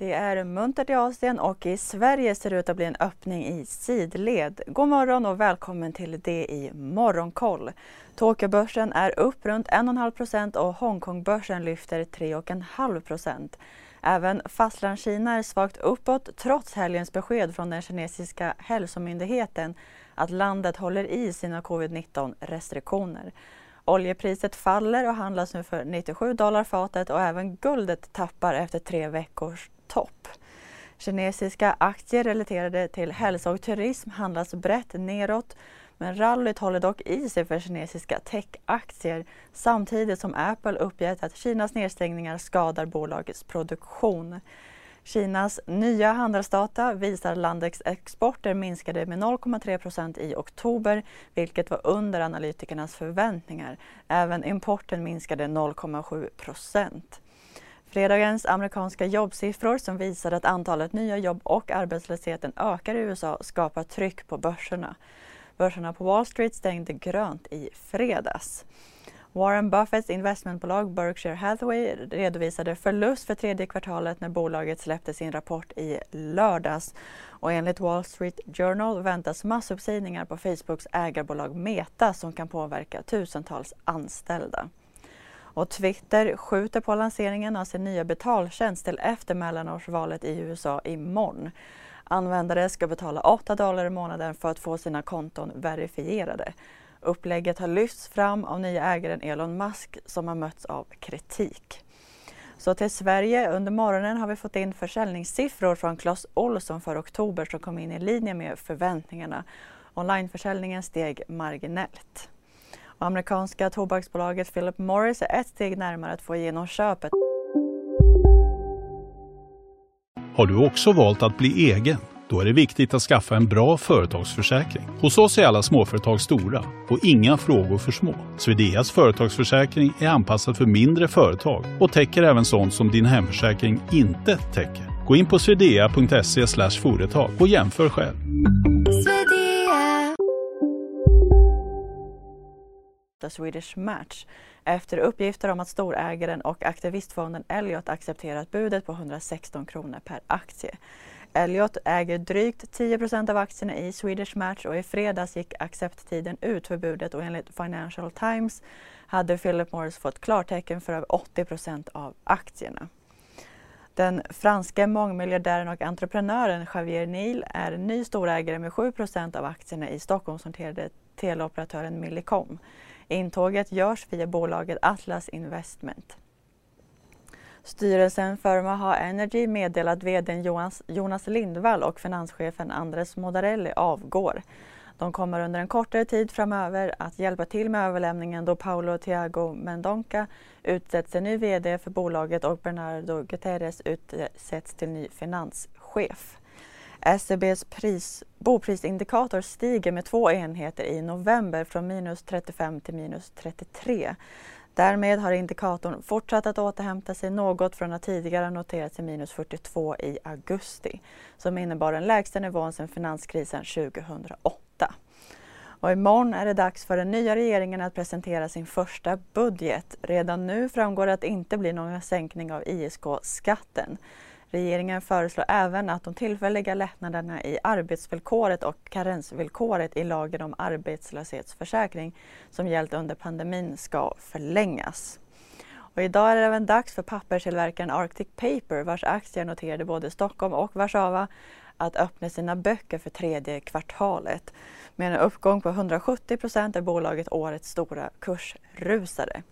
Det är muntert i Asien och i Sverige ser det ut att bli en öppning i sidled. God morgon och välkommen till det i Morgonkoll. Tokyobörsen är upp runt 1,5 procent och Hongkongbörsen lyfter 3,5 procent. Även Fastlandskina är svagt uppåt trots helgens besked från den kinesiska hälsomyndigheten att landet håller i sina covid-19 restriktioner. Oljepriset faller och handlas nu för 97 dollar fatet och även guldet tappar efter tre veckors topp. Kinesiska aktier relaterade till hälsa och turism handlas brett neråt men rallyt håller dock i sig för kinesiska techaktier samtidigt som Apple uppgett att Kinas nedstängningar skadar bolagets produktion. Kinas nya handelsdata visar att landets exporter minskade med 0,3 procent i oktober, vilket var under analytikernas förväntningar. Även importen minskade 0,7 procent. Fredagens amerikanska jobbsiffror som visar att antalet nya jobb och arbetslösheten ökar i USA skapar tryck på börserna. Börserna på Wall Street stängde grönt i fredags. Warren Buffetts investmentbolag Berkshire Hathaway redovisade förlust för tredje kvartalet när bolaget släppte sin rapport i lördags. Och enligt Wall Street Journal väntas massuppsägningar på Facebooks ägarbolag Meta som kan påverka tusentals anställda. Och Twitter skjuter på lanseringen av sin nya betaltjänst till efter mellanårsvalet i USA imorgon. Användare ska betala 8 dollar i månaden för att få sina konton verifierade. Upplägget har lyfts fram av nya ägaren Elon Musk som har mötts av kritik. Så till Sverige. Under morgonen har vi fått in försäljningssiffror från Clas Ohlson för oktober som kom in i linje med förväntningarna. Onlineförsäljningen steg marginellt. Och amerikanska tobaksbolaget Philip Morris är ett steg närmare att få igenom köpet. Har du också valt att bli egen? Då är det viktigt att skaffa en bra företagsförsäkring. Hos oss är alla småföretag stora och inga frågor för små. Swedeas företagsförsäkring är anpassad för mindre företag och täcker även sånt som din hemförsäkring inte täcker. Gå in på swedea.se företag och jämför själv. Swedish Match efter uppgifter om att storägaren och aktivistfonden Elliot accepterat budet på 116 kronor per aktie. Elliot äger drygt 10% av aktierna i Swedish Match och i fredags gick accepttiden ut för budet och enligt Financial Times hade Philip Morris fått klartecken för över 80% av aktierna. Den franske mångmiljardären och entreprenören Javier Neil är ny storägare med 7% av aktierna i Stockholmsnoterade teleoperatören Millicom. Intåget görs via bolaget Atlas Investment. Styrelsen för Maha Energy meddelar att vd Jonas Lindvall och finanschefen Andres Modarelli avgår. De kommer under en kortare tid framöver att hjälpa till med överlämningen då Paolo Thiago Mendonca utsätts till ny vd för bolaget och Bernardo Guterres utsätts till ny finanschef. SCBs pris, boprisindikator stiger med två enheter i november från minus 35 till minus 33. Därmed har indikatorn fortsatt att återhämta sig något från att tidigare noterats i minus 42 i augusti, som innebar den lägsta nivån sedan finanskrisen 2008. Och imorgon är det dags för den nya regeringen att presentera sin första budget. Redan nu framgår det att det inte blir någon sänkning av ISK-skatten. Regeringen föreslår även att de tillfälliga lättnaderna i arbetsvillkoret och karensvillkoret i lagen om arbetslöshetsförsäkring som gällt under pandemin ska förlängas. Och idag är det även dags för papperstillverkaren Arctic Paper vars aktier noterade både Stockholm och Warszawa att öppna sina böcker för tredje kvartalet. Med en uppgång på 170 procent är bolaget årets stora kursrusare.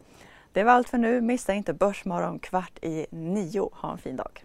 Det var allt för nu. Missa inte Börsmorgon kvart i nio. Ha en fin dag.